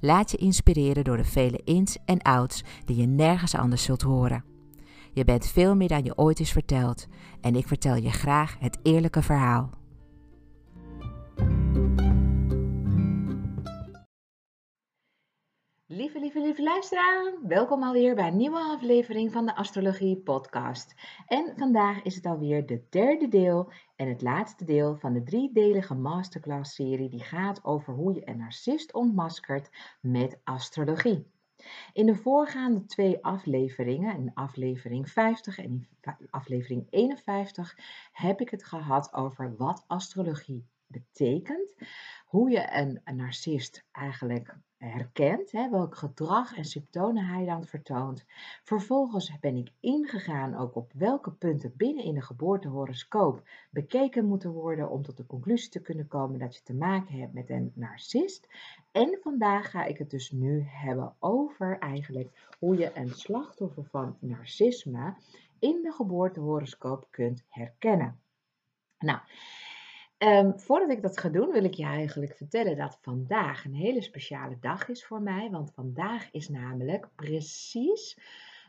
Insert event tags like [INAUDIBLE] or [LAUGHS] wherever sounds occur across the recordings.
Laat je inspireren door de vele ins en outs die je nergens anders zult horen. Je bent veel meer dan je ooit is verteld en ik vertel je graag het eerlijke verhaal. Lieve, lieve, lieve luisteraar, welkom alweer bij een nieuwe aflevering van de Astrologie Podcast. En vandaag is het alweer de derde deel en het laatste deel van de driedelige masterclass-serie die gaat over hoe je een narcist ontmaskert met astrologie. In de voorgaande twee afleveringen, in aflevering 50 en in aflevering 51, heb ik het gehad over wat astrologie betekent, hoe je een narcist eigenlijk herkent, hè, welk gedrag en symptomen hij dan vertoont. Vervolgens ben ik ingegaan ook op welke punten binnen in de geboortehoroscoop bekeken moeten worden om tot de conclusie te kunnen komen dat je te maken hebt met een narcist. En vandaag ga ik het dus nu hebben over eigenlijk hoe je een slachtoffer van narcisme in de geboortehoroscoop kunt herkennen. Nou, Um, voordat ik dat ga doen, wil ik je eigenlijk vertellen dat vandaag een hele speciale dag is voor mij. Want vandaag is namelijk precies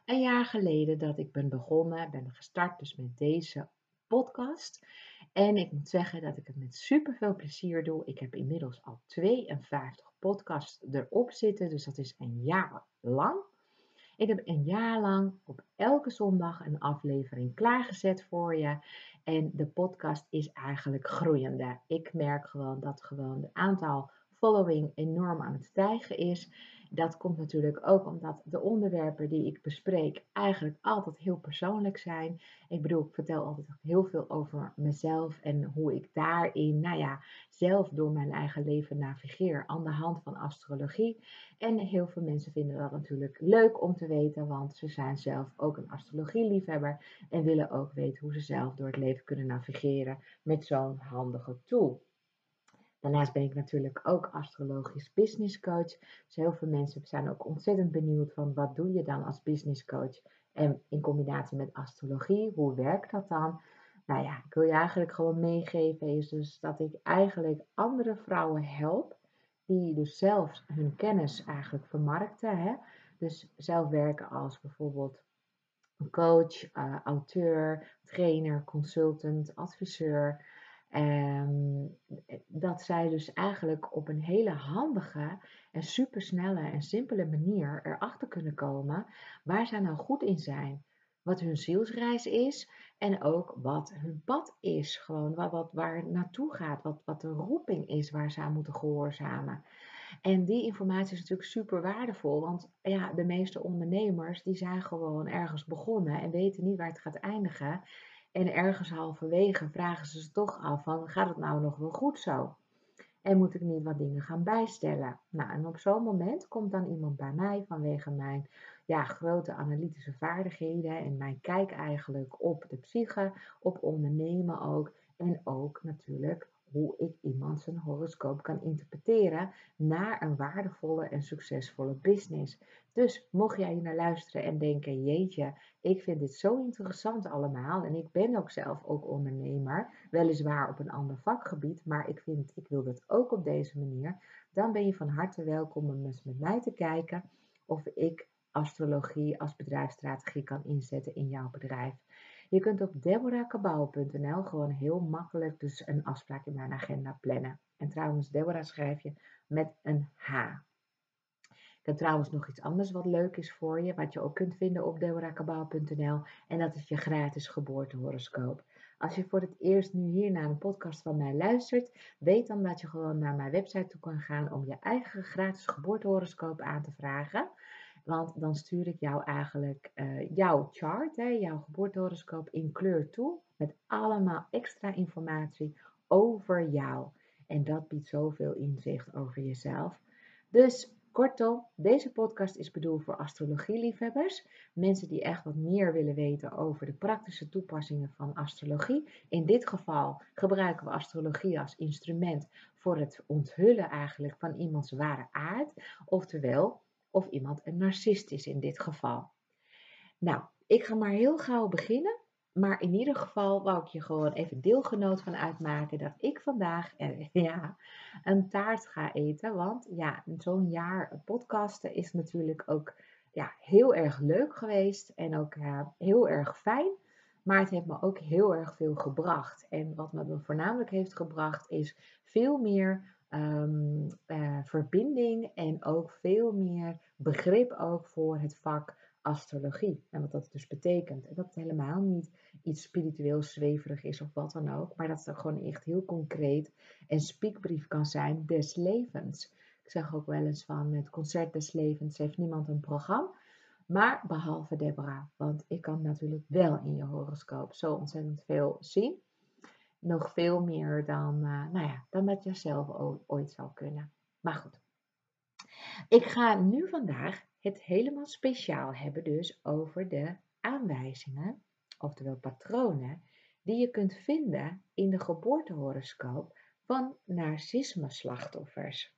een jaar geleden dat ik ben begonnen, ben gestart dus met deze podcast. En ik moet zeggen dat ik het met super veel plezier doe. Ik heb inmiddels al 52 podcasts erop zitten, dus dat is een jaar lang. Ik heb een jaar lang op elke zondag een aflevering klaargezet voor je. En de podcast is eigenlijk groeiende. Ik merk gewoon dat gewoon het aantal following enorm aan het stijgen is. Dat komt natuurlijk ook omdat de onderwerpen die ik bespreek eigenlijk altijd heel persoonlijk zijn. Ik bedoel, ik vertel altijd heel veel over mezelf en hoe ik daarin, nou ja, zelf door mijn eigen leven navigeer aan de hand van astrologie. En heel veel mensen vinden dat natuurlijk leuk om te weten, want ze zijn zelf ook een astrologieliefhebber en willen ook weten hoe ze zelf door het leven kunnen navigeren met zo'n handige tool. Daarnaast ben ik natuurlijk ook astrologisch business coach. Dus heel veel mensen zijn ook ontzettend benieuwd van wat doe je dan als business coach en in combinatie met astrologie, hoe werkt dat dan? Nou ja, ik wil je eigenlijk gewoon meegeven is dus dat ik eigenlijk andere vrouwen help die dus zelf hun kennis eigenlijk vermarkten. Hè? Dus zelf werken als bijvoorbeeld coach, uh, auteur, trainer, consultant, adviseur. Um, dat zij dus eigenlijk op een hele handige en supersnelle en simpele manier erachter kunnen komen waar zij nou goed in zijn. Wat hun zielsreis is en ook wat hun pad is. Gewoon wat, wat, waar het naartoe gaat, wat, wat de roeping is waar ze aan moeten gehoorzamen. En die informatie is natuurlijk super waardevol, want ja, de meeste ondernemers die zijn gewoon ergens begonnen en weten niet waar het gaat eindigen. En ergens halverwege vragen ze zich toch af van, gaat het nou nog wel goed zo? En moet ik niet wat dingen gaan bijstellen? Nou, en op zo'n moment komt dan iemand bij mij vanwege mijn ja, grote analytische vaardigheden en mijn kijk eigenlijk op de psyche, op ondernemen ook. En ook natuurlijk hoe ik iemand zijn horoscoop kan interpreteren naar een waardevolle en succesvolle business. Dus mocht jij hier naar luisteren en denken, jeetje, ik vind dit zo interessant allemaal en ik ben ook zelf ook ondernemer, weliswaar op een ander vakgebied, maar ik vind, ik wil dat ook op deze manier, dan ben je van harte welkom om eens met mij te kijken of ik astrologie als bedrijfsstrategie kan inzetten in jouw bedrijf. Je kunt op deborahkabouw.nl gewoon heel makkelijk dus een afspraak in mijn agenda plannen. En trouwens, Deborah schrijf je met een H. Ik heb trouwens nog iets anders wat leuk is voor je, wat je ook kunt vinden op deborahkabouw.nl. En dat is je gratis geboortehoroscoop. Als je voor het eerst nu hier naar een podcast van mij luistert, weet dan dat je gewoon naar mijn website toe kan gaan om je eigen gratis geboortehoroscoop aan te vragen. Want dan stuur ik jou eigenlijk uh, jouw chart, hè, jouw geboortehoroscoop in kleur toe. Met allemaal extra informatie over jou. En dat biedt zoveel inzicht over jezelf. Dus kortom, deze podcast is bedoeld voor astrologieliefhebbers. Mensen die echt wat meer willen weten over de praktische toepassingen van astrologie. In dit geval gebruiken we astrologie als instrument voor het onthullen eigenlijk van iemands ware aard. Oftewel, of iemand een narcist is in dit geval. Nou, ik ga maar heel gauw beginnen. Maar in ieder geval wou ik je gewoon even deelgenoot van uitmaken dat ik vandaag [LAUGHS] ja, een taart ga eten. Want ja, zo'n jaar podcasten is natuurlijk ook ja, heel erg leuk geweest en ook heel erg fijn. Maar het heeft me ook heel erg veel gebracht. En wat me voornamelijk heeft gebracht is veel meer um, verbinding en ook veel meer begrip ook voor het vak astrologie en wat dat dus betekent. En dat het helemaal niet iets spiritueel zweverig is of wat dan ook, maar dat het gewoon echt heel concreet en spiekbrief kan zijn des levens. Ik zeg ook wel eens van het concert des levens heeft niemand een programma, maar behalve Deborah, want ik kan natuurlijk wel in je horoscoop zo ontzettend veel zien nog veel meer dan, uh, nou ja, dan dat je zelf ooit zou kunnen. Maar goed. Ik ga nu vandaag het helemaal speciaal hebben dus over de aanwijzingen, oftewel patronen, die je kunt vinden in de geboortehoroscoop van narcisme-slachtoffers.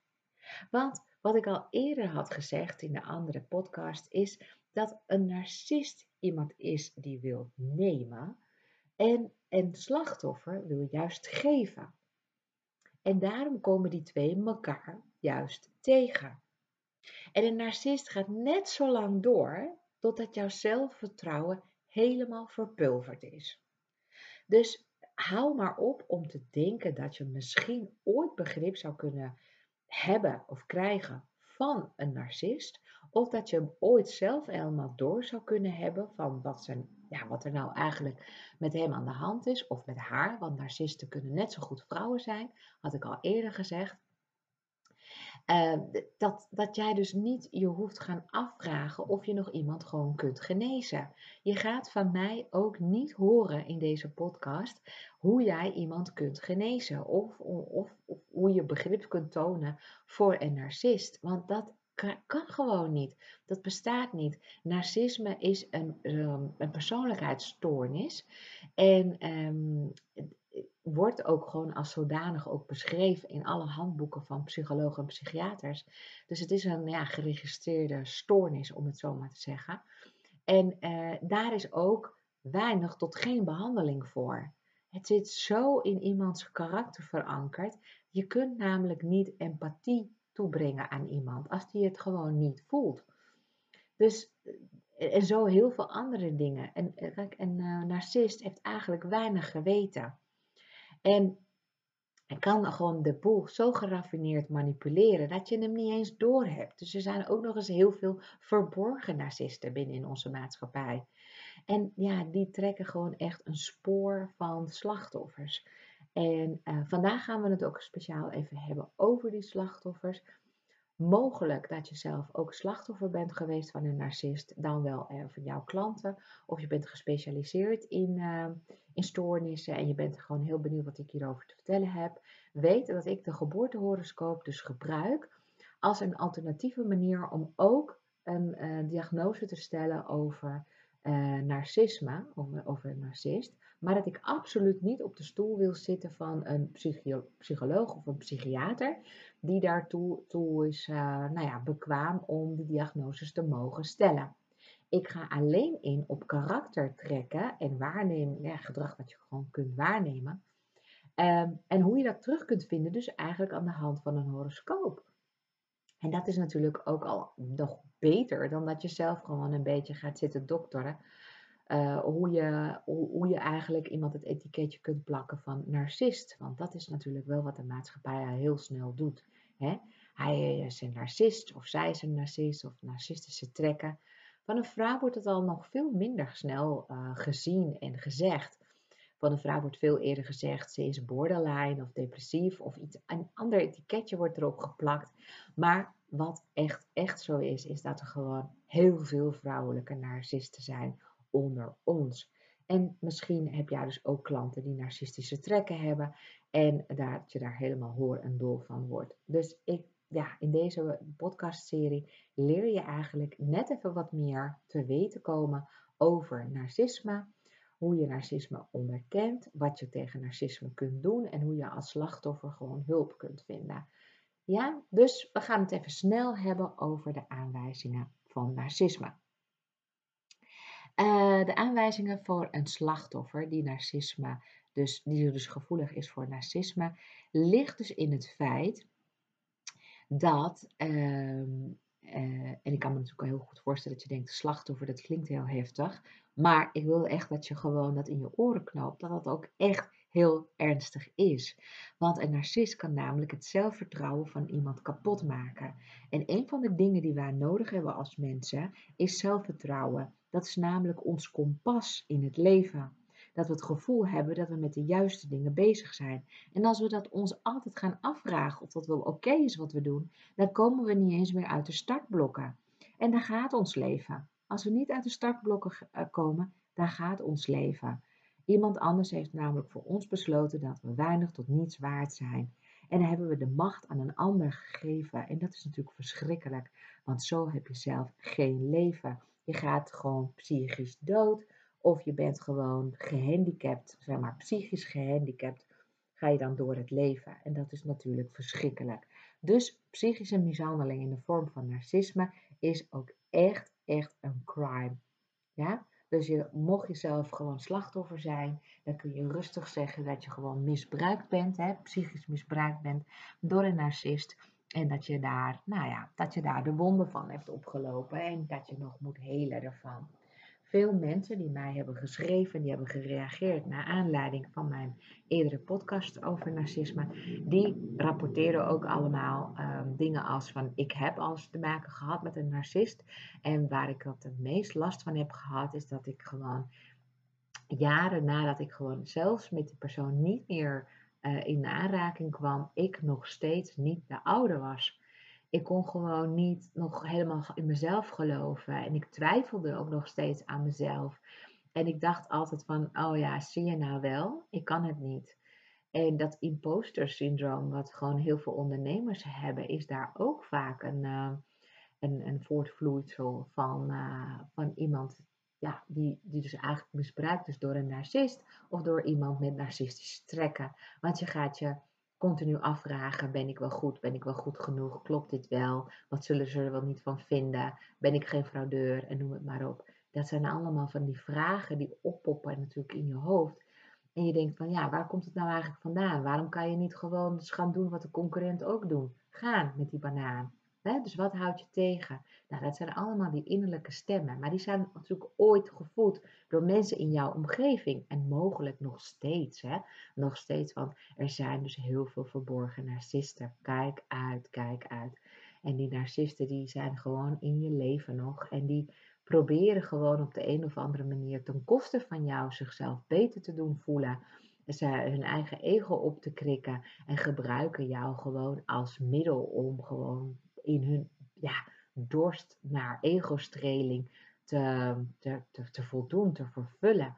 Want wat ik al eerder had gezegd in de andere podcast is dat een narcist iemand is die wil nemen en en de slachtoffer wil juist geven. En daarom komen die twee elkaar juist tegen. En een narcist gaat net zo lang door totdat jouw zelfvertrouwen helemaal verpulverd is. Dus hou maar op om te denken dat je misschien ooit begrip zou kunnen hebben of krijgen van een narcist, of dat je hem ooit zelf helemaal door zou kunnen hebben van wat zijn ja, wat er nou eigenlijk met hem aan de hand is, of met haar, want narcisten kunnen net zo goed vrouwen zijn, had ik al eerder gezegd. Uh, dat, dat jij dus niet je hoeft gaan afvragen of je nog iemand gewoon kunt genezen. Je gaat van mij ook niet horen in deze podcast hoe jij iemand kunt genezen of, of, of hoe je begrip kunt tonen voor een narcist. Want dat kan gewoon niet. Dat bestaat niet. Narcisme is een, ehm, een persoonlijkheidsstoornis en um, wordt ook gewoon als zodanig ook beschreven in alle handboeken van psychologen en psychiaters. Dus het is een ja, geregistreerde stoornis, om het zo maar te zeggen. En uh, daar is ook weinig tot geen behandeling voor. Het zit zo in iemands karakter verankerd. Je kunt namelijk niet empathie toebrengen aan iemand als die het gewoon niet voelt. Dus eh, en zo heel veel andere dingen. En eh, kijk, een uh, narcist heeft eigenlijk weinig geweten. En kan gewoon de boel zo geraffineerd manipuleren dat je hem niet eens doorhebt. Dus er zijn ook nog eens heel veel verborgen narcisten binnen in onze maatschappij. En ja, die trekken gewoon echt een spoor van slachtoffers. En uh, vandaag gaan we het ook speciaal even hebben over die slachtoffers. Mogelijk dat je zelf ook slachtoffer bent geweest van een narcist, dan wel eh, van jouw klanten. Of je bent gespecialiseerd in, uh, in stoornissen en je bent gewoon heel benieuwd wat ik hierover te vertellen heb. Weet dat ik de geboortehoroscoop dus gebruik als een alternatieve manier om ook een diagnose te stellen over narcisme, over, over een narcist. Maar dat ik absoluut niet op de stoel wil zitten van een psycholoog of een psychiater die daartoe toe is uh, nou ja, bekwaam om die diagnoses te mogen stellen. Ik ga alleen in op karaktertrekken en waarnemen, ja, gedrag wat je gewoon kunt waarnemen. Um, en hoe je dat terug kunt vinden, dus eigenlijk aan de hand van een horoscoop. En dat is natuurlijk ook al nog beter dan dat je zelf gewoon een beetje gaat zitten dokteren. Uh, hoe, je, hoe, je eigenlijk iemand het etiketje kunt plakken van narcist. Want dat is natuurlijk wel wat de maatschappij heel snel doet. Hè? Hij is een narcist of zij is een narcist of narcistische trekken. Van een vrouw wordt het al nog veel minder snel uh, gezien en gezegd. Van een vrouw wordt veel eerder gezegd ze is borderline of depressief of iets, een ander etiketje wordt erop geplakt. Maar wat echt, echt zo is, is dat er gewoon heel veel vrouwelijke narcisten zijn onder ons. En misschien heb jij dus ook klanten die narcistische trekken hebben en dat je daar helemaal hoor en dol van wordt. Dus ik, ja, in deze podcastserie leer je eigenlijk net even wat meer te weten komen over narcisme, hoe je narcisme onderkent, wat je tegen narcisme kunt doen en hoe je als slachtoffer gewoon hulp kunt vinden. Ja, dus we gaan het even snel hebben over de aanwijzingen van narcisme. Uh, de aanwijzingen voor een slachtoffer die narcisme, dus, die dus gevoelig is voor narcisme, ligt dus in het feit dat, uh, uh, en ik kan me natuurlijk heel goed voorstellen dat je denkt, slachtoffer, dat klinkt heel heftig, maar ik wil echt dat je gewoon dat in je oren knoopt, dat dat ook echt heel ernstig is. Want een narcist kan namelijk het zelfvertrouwen van iemand kapot maken. En een van de dingen die wij nodig hebben als mensen is zelfvertrouwen. Dat is namelijk ons kompas in het leven. Dat we het gevoel hebben dat we met de juiste dingen bezig zijn. En als we dat ons altijd gaan afvragen of dat wel oké is wat we doen, dan komen we niet eens meer uit de startblokken. En dan gaat ons leven. Als we niet uit de startblokken eh, komen, dan gaat ons leven. Iemand anders heeft namelijk voor ons besloten dat we weinig tot niets waard zijn. En dan hebben we de macht aan een ander gegeven. En dat is natuurlijk verschrikkelijk, want zo heb je zelf geen leven. Je gaat gewoon psychisch dood of je bent gewoon gehandicapt, zeg maar psychisch gehandicapt, ga je dan door het leven. En dat is natuurlijk verschrikkelijk. Dus psychische mishandeling in de vorm van narcisme is ook echt, echt een crime. Ja? Dus je, mocht je zelf gewoon slachtoffer zijn, dan kun je rustig zeggen dat je gewoon misbruikt bent, hè, psychisch misbruikt bent door een narcist. En dat je daar, nou ja, dat je daar de wonden van hebt opgelopen en dat je nog moet helen ervan. Veel mensen die mij hebben geschreven, die hebben gereageerd naar aanleiding van mijn eerdere podcast over narcisme, die rapporteren ook allemaal um, dingen als van ik heb alles te maken gehad met een narcist. En waar ik het het meest last van heb gehad, is dat ik gewoon jaren nadat ik gewoon zelfs met die persoon niet meer uh, in aanraking kwam, ik nog steeds niet de oude was ik kon gewoon niet nog helemaal in mezelf geloven. En ik twijfelde ook nog steeds aan mezelf. En ik dacht altijd van, oh ja, zie je nou wel? Ik kan het niet. En dat imposter syndroom, wat gewoon heel veel ondernemers hebben, is daar ook vaak een, uh, een, een van, uh, van iemand ja, die, die dus eigenlijk misbruikt is door een narcist of door iemand met narcistische trekken. Want je gaat je continu afvragen: ben ik wel goed? Ben ik wel goed genoeg? Klopt dit wel? Wat zullen ze er wel niet van vinden? Ben ik geen fraudeur? En noem het maar op. Dat zijn allemaal van die vragen die oppoppen natuurlijk in je hoofd. En je denkt van ja, waar komt het nou eigenlijk vandaan? Waarom kan je niet gewoon eens gaan doen wat de concurrent ook doen? Gaan met die banaan. Dus wat houdt je tegen? Nou, dat zijn allemaal die innerlijke stemmen. Maar die zijn natuurlijk ooit gevoed door mensen in jouw omgeving. En mogelijk nog steeds. Hè? Nog steeds, want er zijn dus heel veel verborgen narcisten. Kijk uit, kijk uit. En die narcisten die zijn gewoon in je leven nog. En die proberen gewoon op de een of andere manier ten koste van jou zichzelf beter te doen voelen. Ze hun eigen ego op te krikken en gebruiken jou gewoon als middel om gewoon in hun ja, dorst naar ego-streling te, te, te, voldoen, te vervullen.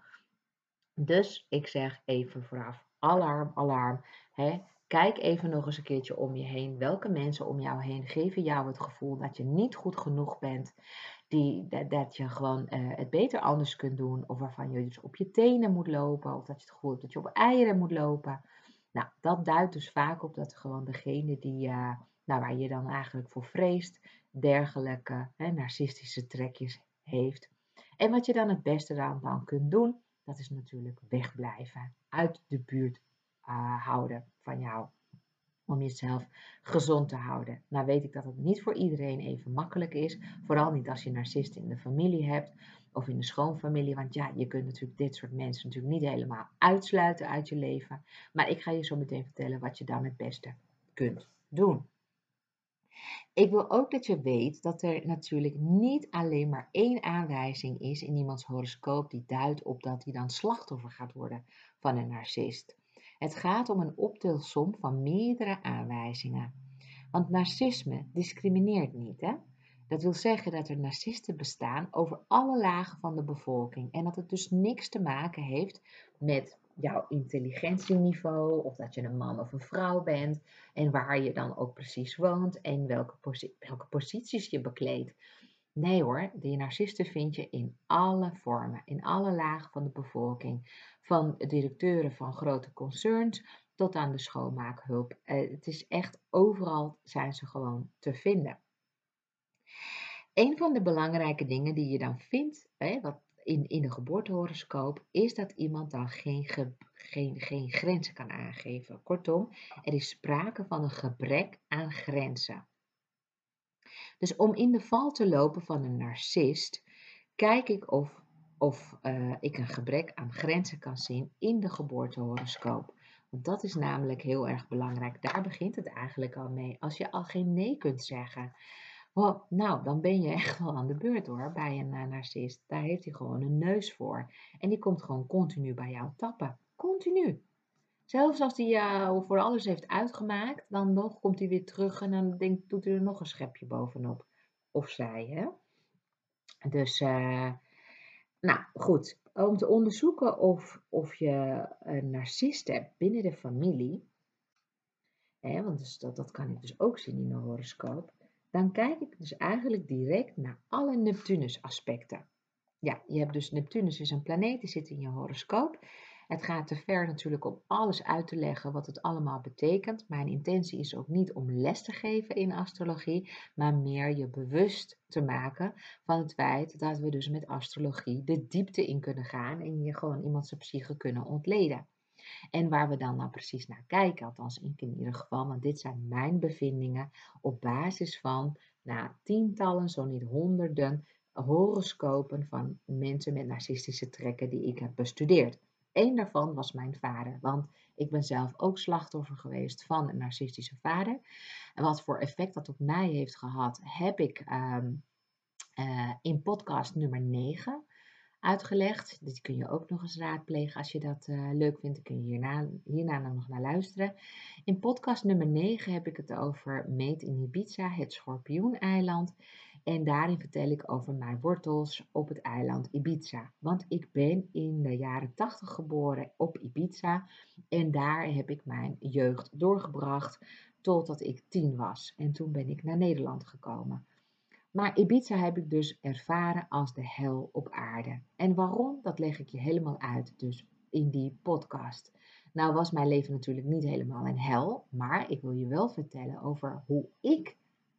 Dus ik zeg even vooraf, alarm, alarm. Hè? Kijk even nog eens een keertje om je heen. Welke mensen om jou heen geven jou het gevoel dat je niet goed genoeg bent? Die, dat, dat je gewoon uh, het beter anders kunt doen. Of waarvan je dus op je tenen moet lopen. Of dat je het gevoel hebt dat je op eieren moet lopen. Nou, dat duidt dus vaak op dat gewoon degene die, uh, nou, waar je dan eigenlijk voor vreest, dergelijke hè, narcistische trekjes heeft. En wat je dan het beste dan, kunt doen, dat is natuurlijk wegblijven. Uit de buurt uh, houden van jou. Om jezelf gezond te houden. Nou weet ik dat het niet voor iedereen even makkelijk is. Vooral niet als je narcisten in de familie hebt. Of in de schoonfamilie. Want ja, je kunt natuurlijk dit soort mensen natuurlijk niet helemaal uitsluiten uit je leven. Maar ik ga je zo meteen vertellen wat je dan het beste kunt doen. Ik wil ook dat je weet dat er natuurlijk niet alleen maar één aanwijzing is in iemands horoscoop die duidt op dat hij dan slachtoffer gaat worden van een narcist. Het gaat om een optelsom van meerdere aanwijzingen. Want narcisme discrimineert niet, hè? Dat wil zeggen dat er narcisten bestaan over alle lagen van de bevolking en dat het dus niks te maken heeft met jouw intelligentieniveau of dat je een man of een vrouw bent en waar je dan ook precies woont en welke, welke posities je bekleedt. Nee hoor, de narcisten vind je in alle vormen, in alle lagen van de bevolking. Van directeuren van grote concerns tot aan de schoonmaakhulp. Eh, het is echt overal zijn ze gewoon te vinden. Een van de belangrijke dingen die je dan vindt, hè, wat in, in de geboortehoroscoop, is dat iemand dan geen, geen, geen grenzen kan aangeven. Kortom, er is sprake van een gebrek aan grenzen. Dus om in de val te lopen van een narcist, kijk ik of, of uh, ik een gebrek aan grenzen kan zien in de geboortehoroscoop. Want dat is namelijk heel erg belangrijk. Daar begint het eigenlijk al mee. Als je al geen nee kunt zeggen, oh, nou, dan ben je echt wel aan de beurt hoor, bij een uh, narcist. Daar heeft hij gewoon een neus voor. En die komt gewoon continu bij jou tappen. Continu. Zelfs als hij jou voor alles heeft uitgemaakt, dan nog komt hij weer terug en dan denkt, doet hij er nog een schepje bovenop. Of zij, hè? Dus, uh, nou goed, om te onderzoeken of, of je een narcist hebt binnen de familie, hè, want dus dat, dat kan ik dus ook zien in mijn horoscoop, dan kijk ik dus eigenlijk direct naar alle Neptunus aspecten. Ja, je hebt dus Neptunus is een planeet, die zit in je horoscoop. Het gaat te ver natuurlijk om alles uit te leggen wat het allemaal betekent. Mijn intentie is ook niet om les te geven in astrologie, maar meer je bewust te maken van het feit dat we dus met astrologie de diepte in kunnen gaan en je gewoon iemand zijn psyche kunnen ontleden. En waar we dan nou precies naar kijken, althans in ieder geval, want dit zijn mijn bevindingen op basis van nou, tientallen, zo niet honderden horoscopen van mensen met narcistische trekken die ik heb bestudeerd. Eén daarvan was mijn vader, want ik ben zelf ook slachtoffer geweest van een narcistische vader. En wat voor effect dat op mij heeft gehad, heb ik um, uh, in podcast nummer 9 uitgelegd. Dit kun je ook nog eens raadplegen als je dat uh, leuk vindt. Dan kun je hierna, hierna nog naar luisteren. In podcast nummer 9 heb ik het over Meet in Ibiza, het schorpioeneiland. En daarin vertel ik over mijn wortels op het eiland Ibiza. Want ik ben in de jaren 80 geboren op Ibiza. En daar heb ik mijn jeugd doorgebracht totdat ik tien was. En toen ben ik naar Nederland gekomen. Maar Ibiza heb ik dus ervaren als de hel op aarde. En waarom, dat leg ik je helemaal uit dus in die podcast. Nou was mijn leven natuurlijk niet helemaal een hel, maar ik wil je wel vertellen over hoe ik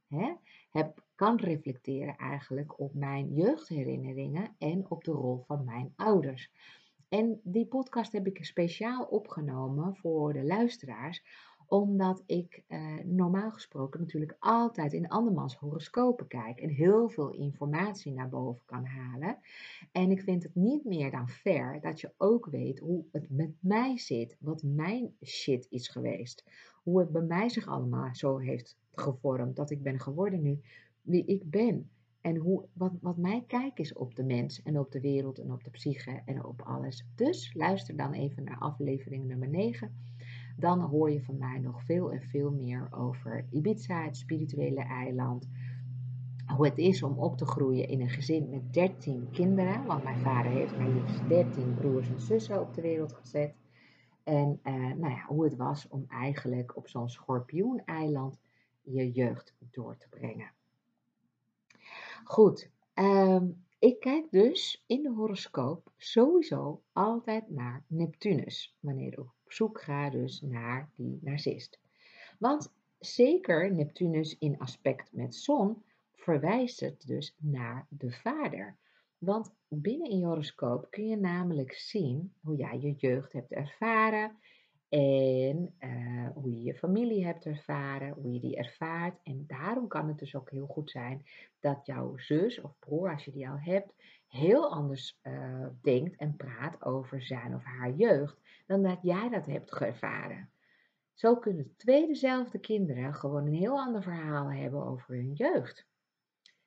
hè, heb, kan reflecteren eigenlijk op mijn jeugdherinneringen en op de rol van mijn ouders. En die podcast heb ik speciaal opgenomen voor de luisteraars, omdat ik eh, normaal gesproken natuurlijk altijd in andermans horoscopen kijk en heel veel informatie naar boven kan halen. En ik vind het niet meer dan fair dat je ook weet hoe het met mij zit, wat mijn shit is geweest. Hoe het bij mij zich allemaal zo heeft gevormd, dat ik ben geworden nu wie ik ben. En hoe, wat, wat mijn kijk is op de mens en op de wereld en op de psyche en op alles. Dus luister dan even naar aflevering nummer 9 dan hoor je van mij nog veel en veel meer over Ibiza, het spirituele eiland. Hoe het is om op te groeien in een gezin met 13 kinderen. Want mijn vader heeft maar liefst 13 broers en zussen op de wereld gezet. En uh, nou ja, hoe het was om eigenlijk op zo'n schorpioeneiland je jeugd door te brengen. Goed, um, ik kijk dus in de horoscoop sowieso altijd naar Neptunus. Wanneer op zoek ga dus naar die narcist. Want zeker Neptunus in aspect met zon verwijst het dus naar de vader. Want binnen in je horoscoop kun je namelijk zien hoe jij je jeugd hebt ervaren en uh, hoe je je familie hebt ervaren, hoe je die ervaart. En daarom kan het dus ook heel goed zijn dat jouw zus of broer, als je die al hebt, heel anders uh, denkt en praat over zijn of haar jeugd dan dat jij dat hebt ervaren. Zo kunnen twee dezelfde kinderen gewoon een heel ander verhaal hebben over hun jeugd.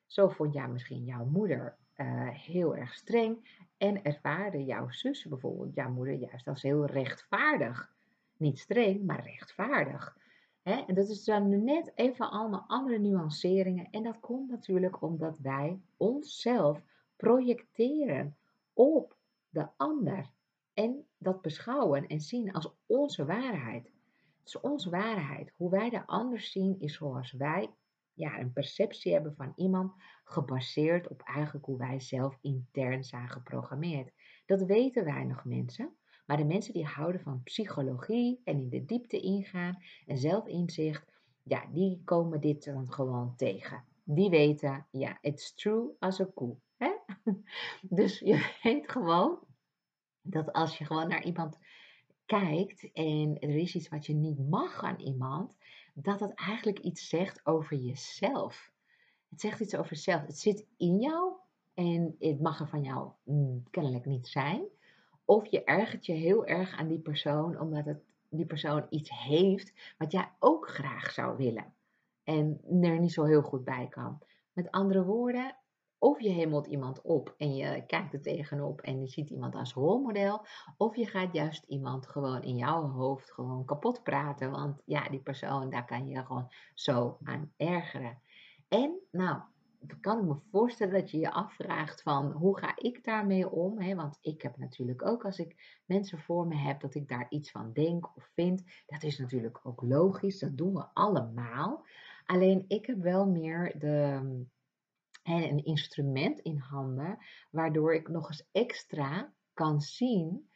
Zo vond jij misschien jouw moeder uh, heel erg streng en ervaarde jouw zus bijvoorbeeld jouw moeder juist als heel rechtvaardig. Niet streng, maar rechtvaardig. En dat is dan net even allemaal andere nuanceringen. En dat komt natuurlijk omdat wij onszelf projecteren op de ander. En dat beschouwen en zien als onze waarheid. Het is onze waarheid. Hoe wij de ander zien is zoals wij ja, een perceptie hebben van iemand gebaseerd op eigenlijk hoe wij zelf intern zijn geprogrammeerd. Dat weten weinig mensen. Maar de mensen die houden van psychologie en in de diepte ingaan en zelfinzicht, ja, die komen dit dan gewoon tegen. Die weten, ja, it's true as a koe. Hè? [LAUGHS] Dus je [LAUGHS] weet gewoon dat als je gewoon naar iemand kijkt en er is iets wat je niet mag aan iemand, dat het eigenlijk iets zegt over jezelf. Het zegt iets over jezelf. Het zit in jou en het mag er van jou mm, kennelijk niet zijn. Of je ergert je heel erg aan die persoon omdat het, die persoon iets heeft wat jij ook graag zou willen. En er niet zo heel goed bij kan. Met andere woorden, of je hemelt iemand op en je kijkt er tegenop en je ziet iemand als rolmodel. Of je gaat juist iemand gewoon in jouw hoofd gewoon kapot praten. Want ja, die persoon, daar kan je gewoon zo aan ergeren. En nou, kan ik me voorstellen dat je je afvraagt van hoe ga ik daarmee om? Hè? Want ik heb natuurlijk ook als ik mensen voor me heb dat ik daar iets van denk of vind. Dat is natuurlijk ook logisch, dat doen we allemaal. Alleen ik heb wel meer de, een instrument in handen waardoor ik nog eens extra kan zien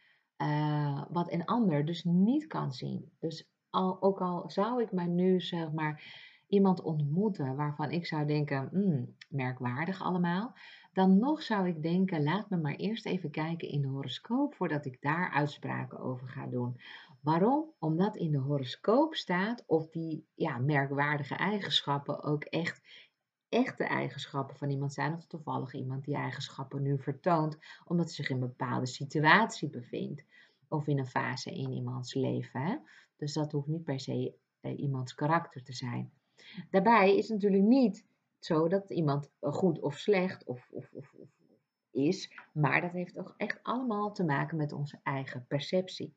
uh, wat een ander dus niet kan zien. Dus al, ook al zou ik maar nu zeg maar iemand ontmoeten waarvan ik zou denken, hmm, merkwaardig allemaal, dan nog zou ik denken, laat me maar eerst even kijken in de horoscoop voordat ik daar uitspraken over ga doen. Waarom? Omdat in de horoscoop staat of die ja, merkwaardige eigenschappen ook echt echte eigenschappen van iemand zijn of toevallig iemand die eigenschappen nu vertoont omdat hij zich in een bepaalde situatie bevindt of in een fase in iemands leven. Hè? Dus dat hoeft niet per se eh, iemands karakter te zijn. Daarbij is het natuurlijk niet zo dat iemand goed of slecht of, of, of, of is, maar dat heeft toch echt allemaal te maken met onze eigen perceptie.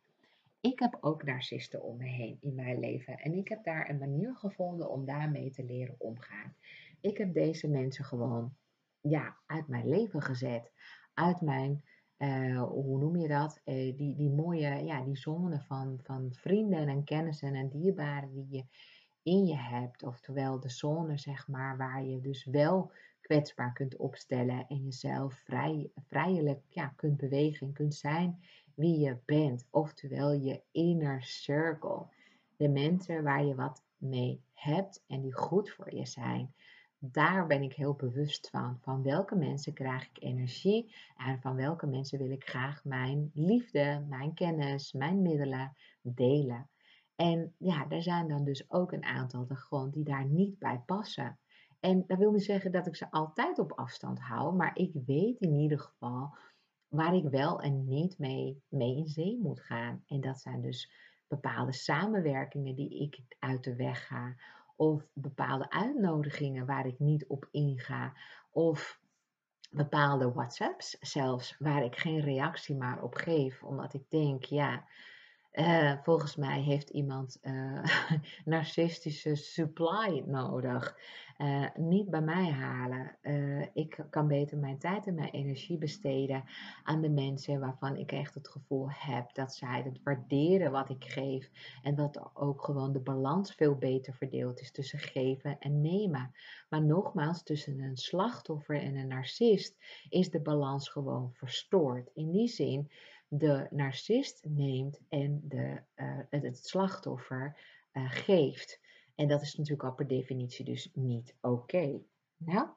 Ik heb ook narcisten om me heen in mijn leven en ik heb daar een manier gevonden om daarmee te leren omgaan. Ik heb deze mensen gewoon ja, uit mijn leven gezet, uit mijn, uh, hoe noem je dat, uh, die, die mooie, ja, die zone van, van vrienden en kennissen en dierbaren die je in je hebt. Oftewel de zone, zeg maar, waar je dus wel kwetsbaar kunt opstellen en jezelf vrij, vrijelijk ja, kunt bewegen en kunt zijn wie je bent. Oftewel je inner circle. De mensen waar je wat mee hebt en die goed voor je zijn. Daar ben ik heel bewust van. Van welke mensen krijg ik energie en van welke mensen wil ik graag mijn liefde, mijn kennis, mijn middelen delen. En ja, er zijn dan dus ook een aantal de gewoon die daar niet bij passen. En dat wil niet zeggen dat ik ze altijd op afstand hou, maar ik weet in ieder geval waar ik wel en niet mee, mee in zee moet gaan. En dat zijn dus bepaalde samenwerkingen die ik uit de weg ga. Of bepaalde uitnodigingen waar ik niet op inga. Of bepaalde WhatsApps zelfs waar ik geen reactie maar op geef. Omdat ik denk, ja, Uh, volgens mij heeft iemand uh, [LAUGHS] narcistische supply nodig. Uh, niet bij mij halen. ik kan beter mijn tijd en mijn energie besteden aan de mensen waarvan ik echt het gevoel heb dat zij het waarderen wat ik geef. En dat ook gewoon de balans veel beter verdeeld is tussen geven en nemen. Maar nogmaals, tussen een slachtoffer en een narcist is de balans gewoon verstoord. In die zin de narcist neemt en de, uh, het, slachtoffer uh, geeft. En dat is natuurlijk al per definitie dus niet oké. Nou,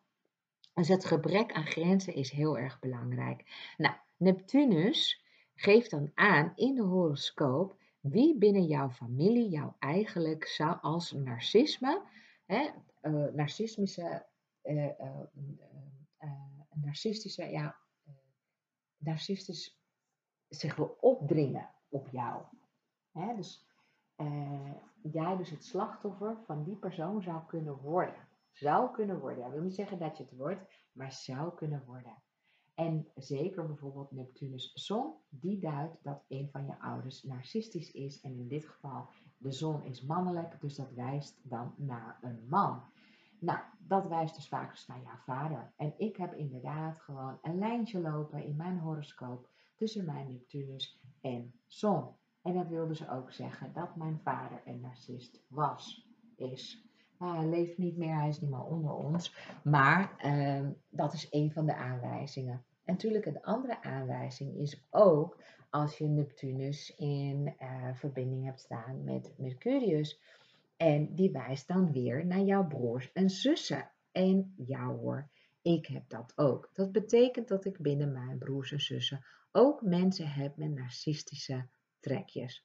dus het gebrek aan grenzen is heel erg belangrijk. Nou, Neptunus geeft dan aan in de horoscoop wie binnen jouw familie jou eigenlijk zou als narcisme, hè, uh, narcismische, narcistische, ja, narcistisch zich wil opdringen op jou. Dus uh, jij dus het slachtoffer van die persoon zou kunnen worden. Zou kunnen worden. Ik wil niet zeggen dat je het wordt, maar zou kunnen worden. En zeker bijvoorbeeld Neptunus zon, die duidt dat een van je ouders narcistisch is. En in dit geval de zon is mannelijk, dus dat wijst dan naar een man. Nou, dat wijst dus vaak naar jouw vader. En ik heb inderdaad gewoon een lijntje lopen in mijn horoscoop tussen mijn Neptunus en zon. En dat wil dus ook zeggen dat mijn vader een narcist was, is. Nou, hij leeft niet meer, hij is niet meer onder ons. Maar uh, dat is een van de aanwijzingen. En natuurlijk, een andere aanwijzing is ook als je Neptunus in uh, verbinding hebt staan met Mercurius. En die wijst dan weer naar jouw broers en zussen. En jou hoor, ik heb dat ook. Dat betekent dat ik binnen mijn broers en zussen ook mensen heb met narcistische trekjes.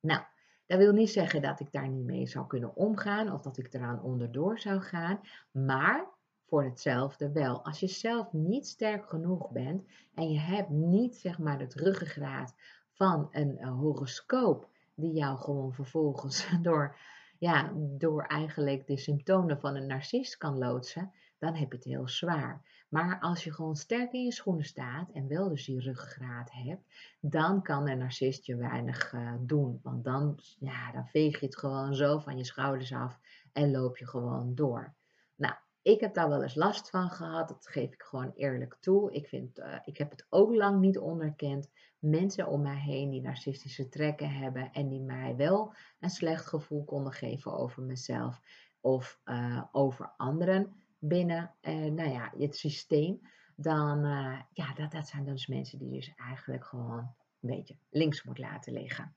Nou, dat wil niet zeggen dat ik daar niet mee zou kunnen omgaan of dat ik eraan onderdoor zou gaan, maar voor hetzelfde wel. Als je zelf niet sterk genoeg bent en je hebt niet zeg maar het ruggengraat van een, horoscoop die jou gewoon vervolgens [LAUGHS] door, ja, door eigenlijk de symptomen van een narcist kan loodsen, dan heb je het heel zwaar. Maar als je gewoon sterk in je schoenen staat en wel dus die ruggengraat hebt, dan kan een narcist je weinig uh, doen. Want dan, ja, dan veeg je het gewoon zo van je schouders af en loop je gewoon door. Nou, ik heb daar wel eens last van gehad, dat geef ik gewoon eerlijk toe. Ik, vind, uh, ik heb het ook lang niet onderkend. Mensen om mij heen die narcistische trekken hebben en die mij wel een slecht gevoel konden geven over mezelf of uh, over anderen binnen uh, nou ja, het systeem, dan uh, ja, dat, dat zijn dus mensen die dus eigenlijk gewoon een beetje links moet laten liggen.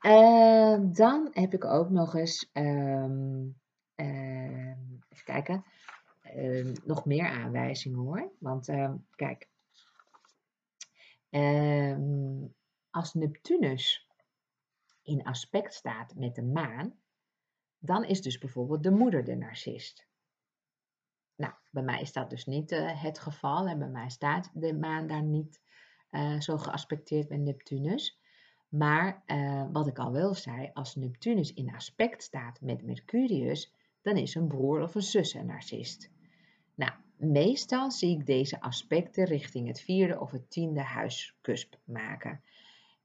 Uh, dan heb ik ook nog eens, um, even kijken, ehm, nog meer aanwijzingen hoor. Want kijk, als Neptunus in aspect staat met de maan, dan is dus bijvoorbeeld de moeder de narcist. Bij mij is dat dus niet uh, het geval. En bij mij staat de maan daar niet uh, zo geaspecteerd met Neptunus. Maar uh, wat ik al wel zei, als Neptunus in aspect staat met Mercurius, dan is een broer of een zus een narcist. Nou, meestal zie ik deze aspecten richting het vierde of het tiende huiskusp maken.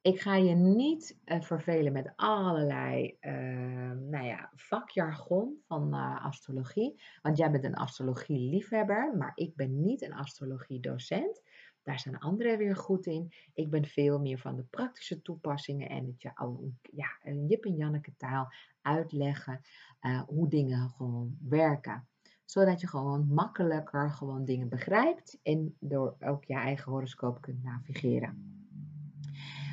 Ik ga je niet uh, vervelen met allerlei uh, nou ja, vakjargon van uh, astrologie. Want jij bent een astrologie-liefhebber, maar ik ben niet een astrologie-docent. Daar zijn anderen weer goed in. Ik ben veel meer van de praktische toepassingen en het je al ja, een Jip en Janneke taal uitleggen hoe dingen gewoon werken. Zodat je gewoon makkelijker gewoon dingen begrijpt en door ook je eigen horoscoop kunt navigeren.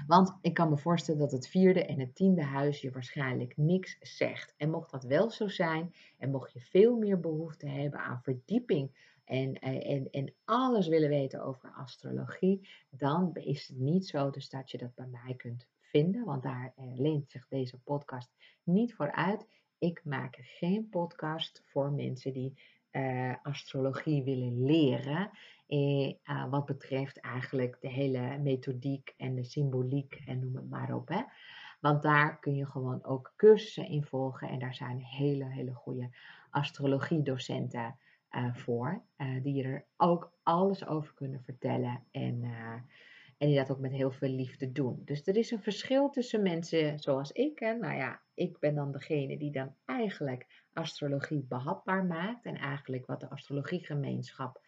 Want ik kan me voorstellen dat het vierde en het tiende huis je waarschijnlijk niks zegt. En mocht dat wel zo zijn, en mocht je veel meer behoefte hebben aan verdieping en, eh, en, en alles willen weten over astrologie, dan is het niet zo dus dat je dat bij mij kunt vinden, want daar eh, leent zich deze podcast niet voor uit. Ik maak geen podcast voor mensen die uh, astrologie willen leren. Eh, uh, wat betreft eigenlijk de hele methodiek en de symboliek en noem het maar op. Hè. Want daar kun je gewoon ook cursussen in volgen. En daar zijn hele, hele goede astrologiedocenten uh, voor. die er ook alles over kunnen vertellen. En, En die dat ook met heel veel liefde doen. Dus er is een verschil tussen mensen zoals ik. En nou ja, ik ben dan degene die dan eigenlijk astrologie behapbaar maakt. En eigenlijk wat de astrologiegemeenschap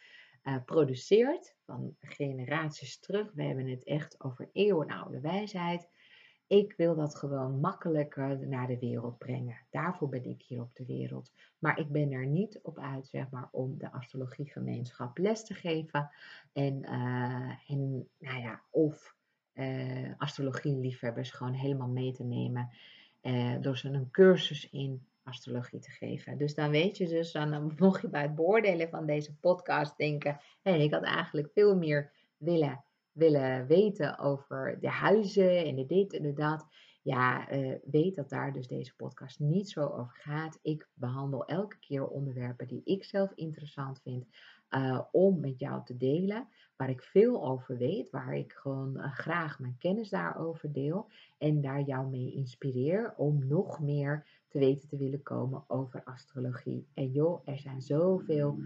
uh, produceert. Van generaties terug. We hebben het echt over eeuwenoude wijsheid. Ik wil dat gewoon makkelijker naar de wereld brengen. Daarvoor ben ik hier op de wereld. Maar ik ben er niet op uit, zeg maar, om de astrologiegemeenschap les te geven. En, uh, en nou ja, of uh, astrologie-liefhebbers gewoon helemaal mee te nemen. Door ze een cursus in astrologie te geven. Dus dan weet je dus, dan mocht je bij het beoordelen van deze podcast denken, hey, ik had eigenlijk veel meer willen willen weten over de huizen en de dit en dat, ja, uh, weet dat daar dus deze podcast niet zo over gaat. Ik behandel elke keer onderwerpen die ik zelf interessant vind uh, om met jou te delen, waar ik veel over weet, waar ik gewoon uh, graag mijn kennis daarover deel en daar jou mee inspireer om nog meer te weten te willen komen over astrologie. En joh, er zijn zoveel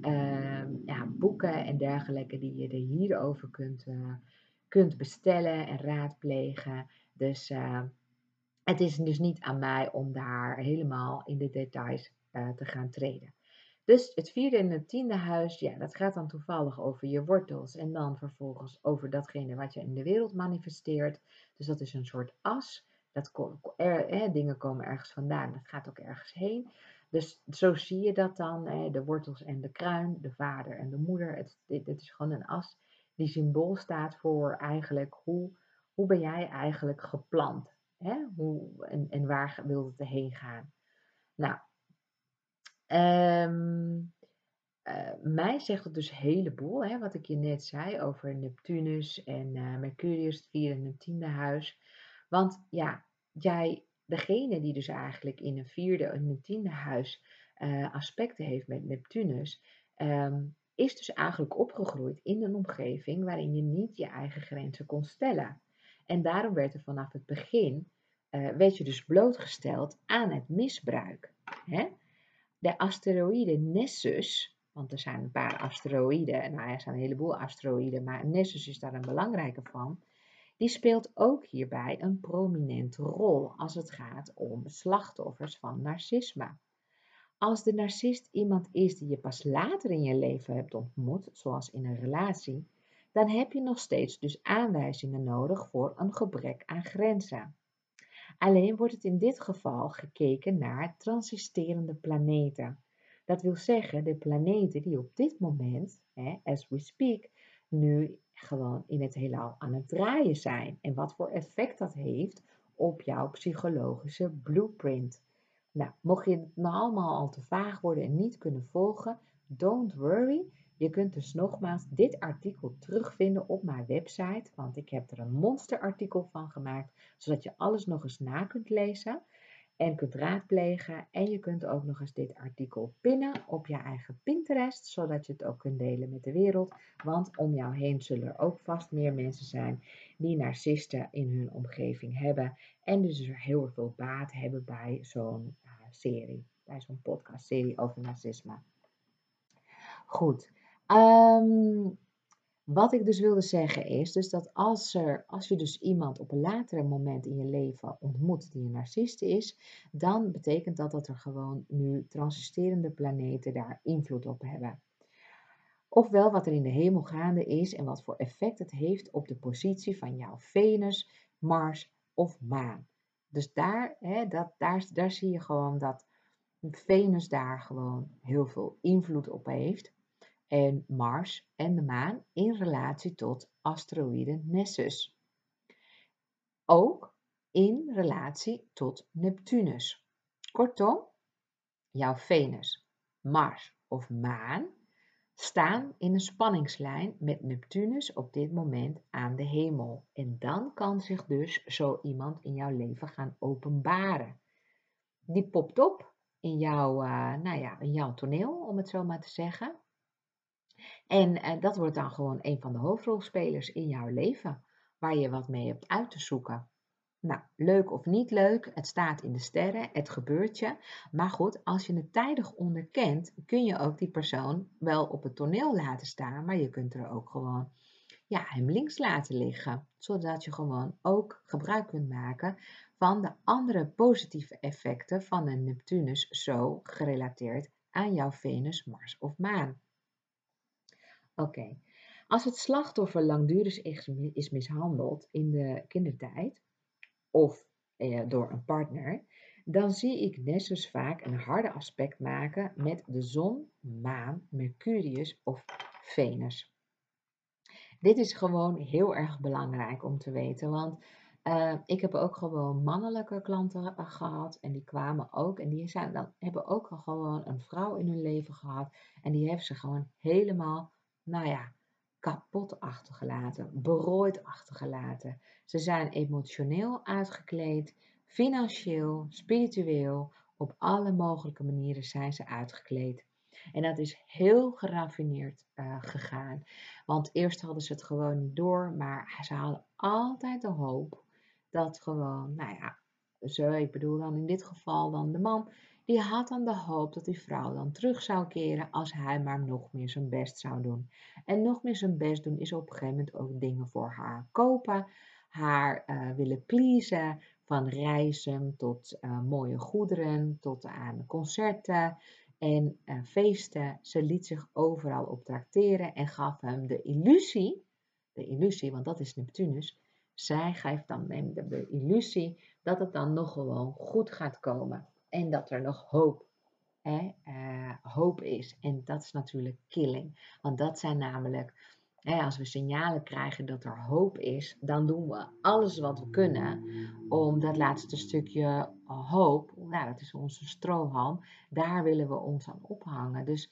uh, ja, boeken en dergelijke die je er hierover kunt, uh, kunt bestellen en raadplegen. Dus uh, het is dus niet aan mij om daar helemaal in de details uh, te gaan treden. Dus het vierde en het tiende huis, ja, dat gaat dan toevallig over je wortels en dan vervolgens over datgene wat je in de wereld manifesteert. Dus dat is een soort as. Dat hè, dingen komen ergens vandaan, dat gaat ook ergens heen. Dus zo zie je dat dan, hè, de wortels en de kruin, de vader en de moeder. Het, dit, is gewoon een as die symbool staat voor eigenlijk hoe, hoe ben jij eigenlijk geplant? Hè? Hoe, en, en waar wil het heen gaan? Nou, um, uh, mij zegt het dus een heleboel, hè, wat ik je net zei over Neptunus en uh, Mercurius, het vierde en het tiende huis. Want ja, jij, degene die dus eigenlijk in een vierde en een tiende huis uh, aspecten heeft met Neptunus, um, is dus eigenlijk opgegroeid in een omgeving waarin je niet je eigen grenzen kon stellen. En daarom werd er vanaf het begin, uh, werd je dus blootgesteld aan het misbruik. Hè? De asteroïde Nessus, want er zijn een paar asteroïden, nou er zijn een heleboel asteroïden, maar Nessus is daar een belangrijke van, die speelt ook hierbij een prominente rol als het gaat om slachtoffers van narcisme. Als de narcist iemand is die je pas later in je leven hebt ontmoet, zoals in een relatie, dan heb je nog steeds dus aanwijzingen nodig voor een gebrek aan grenzen. Alleen wordt het in dit geval gekeken naar transisterende planeten. Dat wil zeggen de planeten die op dit moment, as we speak, nu gewoon in het heelal aan het draaien zijn. En wat voor effect dat heeft op jouw psychologische blueprint. Nou, mocht je het nou allemaal al te vaag worden en niet kunnen volgen, don't worry. Je kunt dus nogmaals dit artikel terugvinden op mijn website, want ik heb er een monsterartikel van gemaakt, zodat je alles nog eens na kunt lezen en kunt raadplegen. En je kunt ook nog eens dit artikel pinnen op je eigen Pinterest, zodat je het ook kunt delen met de wereld. Want om jou heen zullen er ook vast meer mensen zijn die narcisten in hun omgeving hebben. En dus heel veel baat hebben bij zo'n uh, serie, bij zo'n podcastserie over narcisme. Goed. Um, wat ik dus wilde zeggen is dus dat als, er, als je dus iemand op een later moment in je leven ontmoet die een narcist is, dan betekent dat dat er gewoon nu transisterende planeten daar invloed op hebben. Ofwel wat er in de hemel gaande is en wat voor effect het heeft op de positie van jouw Venus, Mars of maan. Dus daar, hè, dat, daar, daar zie je gewoon dat Venus daar gewoon heel veel invloed op heeft en Mars en de maan in relatie tot asteroïde Nessus. Ook in relatie tot Neptunus. Kortom, jouw Venus, Mars of maan staan in een spanningslijn met Neptunus op dit moment aan de hemel. En dan kan zich dus zo iemand in jouw leven gaan openbaren. Die popt op in jouw, uh, nou ja, in jouw toneel, om het zo maar te zeggen. En uh, dat wordt dan gewoon een van de hoofdrolspelers in jouw leven, waar je wat mee hebt uit te zoeken. Nou, leuk of niet leuk, het staat in de sterren, het gebeurt je. Maar goed, als je het tijdig onderkent, kun je ook die persoon wel op het toneel laten staan, maar je kunt er ook gewoon ja, hem links laten liggen. Zodat je gewoon ook gebruik kunt maken van de andere positieve effecten van een Neptunus zo gerelateerd aan jouw Venus, Mars of Maan. Oké, als het slachtoffer langdurig is mishandeld in de kindertijd of eh, door een partner, dan zie ik Nessus vaak een harde aspect maken met de zon, maan, Mercurius of Venus. Dit is gewoon heel erg belangrijk om te weten, want uh, ik heb ook gewoon mannelijke klanten eh, gehad en die kwamen ook en die zijn, dan, hebben ook gewoon een vrouw in hun leven gehad en die heeft ze gewoon helemaal, nou ja, kapot achtergelaten, berooid achtergelaten. Ze zijn emotioneel uitgekleed, financieel, spiritueel, op alle mogelijke manieren zijn ze uitgekleed. En dat is heel geraffineerd uh, gegaan. Want eerst hadden ze het gewoon niet door, maar ze hadden altijd de hoop dat gewoon, nou ja, zo, ik bedoel dan in dit geval dan de man, die had dan de hoop dat die vrouw dan terug zou keren als hij maar nog meer zijn best zou doen. En nog meer zijn best doen is op een gegeven moment ook dingen voor haar kopen, haar uh, willen pleasen, van reizen tot uh, mooie goederen, tot aan concerten en uh, feesten. Ze liet zich overal op trakteren en gaf hem de illusie, de illusie, want dat is Neptunus, zij geeft dan hem de illusie dat het dan nog gewoon goed gaat komen en dat er nog hoop, hè, uh, hoop is. En dat is natuurlijk killing, want dat zijn namelijk als we signalen krijgen dat er hoop is, dan doen we alles wat we kunnen om dat laatste stukje hoop, nou, dat is onze strohalm, daar willen we ons aan ophangen. Dus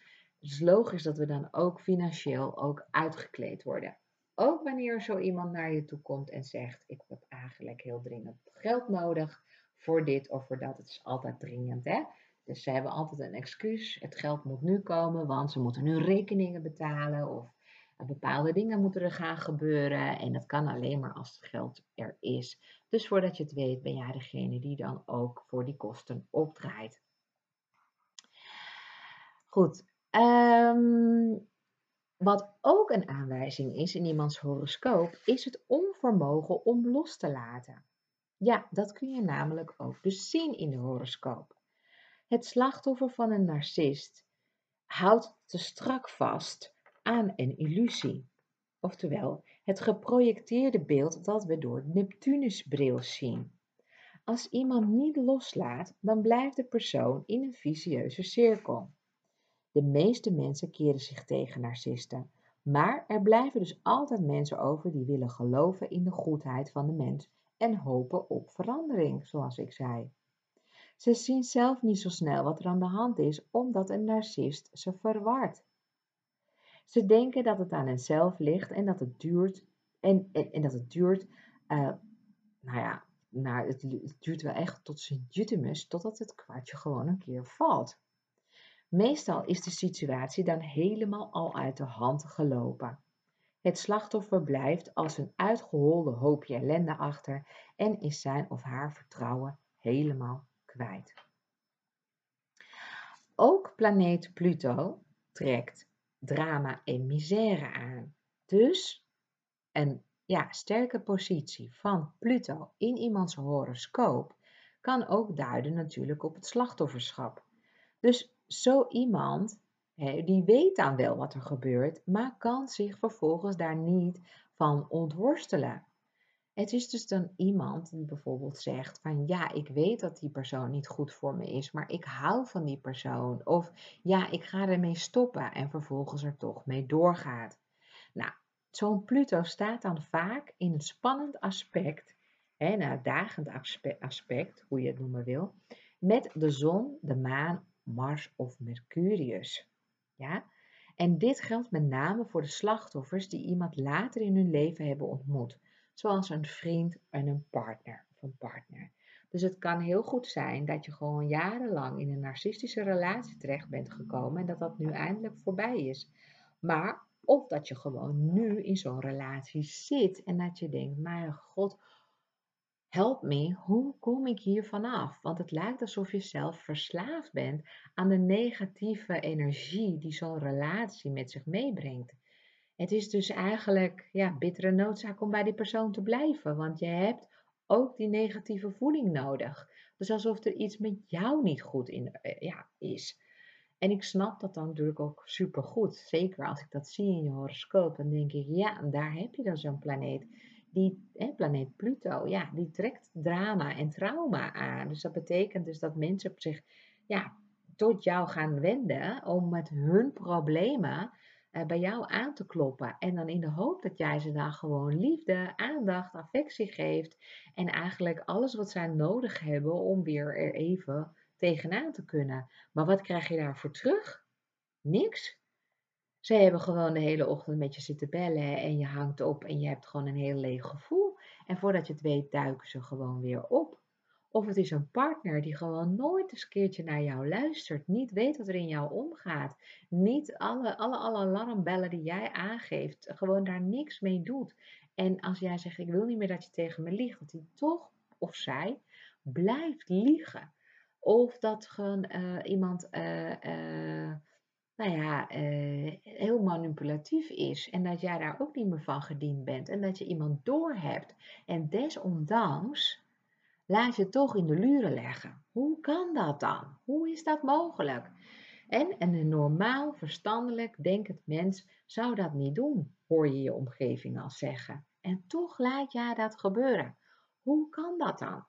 het is logisch dat we dan ook financieel ook uitgekleed worden. Ook wanneer zo iemand naar je toe komt en zegt: Ik heb eigenlijk heel dringend geld nodig voor dit of voor dat. Het is altijd dringend, hè? Dus ze hebben altijd een excuus. Het geld moet nu komen, want ze moeten nu rekeningen betalen of bepaalde dingen moeten er gaan gebeuren en dat kan alleen maar als het geld er is. Dus voordat je het weet ben jij degene die dan ook voor die kosten opdraait. Goed, ehm, wat ook een aanwijzing is in iemands horoscoop, is het onvermogen om los te laten. Ja, dat kun je namelijk ook dus zien in de horoscoop. Het slachtoffer van een narcist houdt te strak vast aan een illusie. Oftewel, het geprojecteerde beeld dat we door Neptunusbril zien. Als iemand niet loslaat, dan blijft de persoon in een vicieuze cirkel. De meeste mensen keren zich tegen narcisten, maar er blijven dus altijd mensen over die willen geloven in de goedheid van de mens en hopen op verandering, zoals ik zei. Ze zien zelf niet zo snel wat er aan de hand is, omdat een narcist ze verwart. Ze denken dat het aan henzelf ligt en dat het duurt. En, en, dat het duurt, uh, nou ja, het, duurt wel echt tot Sint-Jutemus, totdat het kwartje gewoon een keer valt. Meestal is de situatie dan helemaal al uit de hand gelopen. Het slachtoffer blijft als een uitgeholde hoopje ellende achter en is zijn of haar vertrouwen helemaal kwijt. Ook planeet Pluto trekt drama en misère aan. Dus een ja, sterke positie van Pluto in iemands horoscoop kan ook duiden natuurlijk op het slachtofferschap. Dus zo iemand, die weet dan wel wat er gebeurt, maar kan zich vervolgens daar niet van ontworstelen. Het is dus dan iemand die bijvoorbeeld zegt van ja, ik weet dat die persoon niet goed voor me is, maar ik hou van die persoon. Of ja, ik ga ermee stoppen en vervolgens er toch mee doorgaat. Nou, zo'n Pluto staat dan vaak in een spannend aspect, hè, nou, dagend aspect, hoe je het noemen wil, met de zon, de maan, Mars of Mercurius. Ja? En dit geldt met name voor de slachtoffers die iemand later in hun leven hebben ontmoet zoals een vriend en een partner of een partner. Dus het kan heel goed zijn dat je gewoon jarenlang in een narcistische relatie terecht bent gekomen en dat dat nu eindelijk voorbij is. Maar of dat je gewoon nu in zo'n relatie zit en dat je denkt, mijn god, help me, hoe kom ik hier vanaf? Want het lijkt alsof je zelf verslaafd bent aan de negatieve energie die zo'n relatie met zich meebrengt. Het is dus eigenlijk ja, bittere noodzaak om bij die persoon te blijven, want je hebt ook die negatieve voeding nodig. Dus alsof er iets met jou niet goed in, eh, ja, is. En ik snap dat dan natuurlijk ook super goed. Zeker als ik dat zie in je horoscoop, dan denk ik, ja, daar heb je dan zo'n planeet. Die hè, planeet Pluto, ja, die trekt drama en trauma aan. Dus dat betekent dus dat mensen zich ja, tot jou gaan wenden om met hun problemen eh, bij jou aan te kloppen. En dan in de hoop dat jij ze dan gewoon liefde, aandacht, affectie geeft. En eigenlijk alles wat zij nodig hebben om weer er even tegenaan te kunnen. Maar wat krijg je daarvoor terug? Niks. Ze hebben gewoon de hele ochtend met je zitten bellen en je hangt op en je hebt gewoon een heel leeg gevoel. En voordat je het weet, duiken ze gewoon weer op. Of het is een partner die gewoon nooit eens een keertje naar jou luistert, niet weet wat er in jou omgaat, niet alle, alle, alle alarmbellen die jij aangeeft, gewoon daar niks mee doet. En als jij zegt, ik wil niet meer dat je tegen me liegt, dat hij toch of zij blijft liegen. Of dat gewoon uh, iemand uh, nou ja, heel manipulatief is en dat jij daar ook niet meer van gediend bent en dat je iemand doorhebt en desondanks laat je toch in de luren leggen. Hoe kan dat dan? Hoe is dat mogelijk? En een normaal, verstandelijk denkend mens zou dat niet doen, hoor je je omgeving al zeggen. En toch laat jij dat gebeuren. Hoe kan dat dan?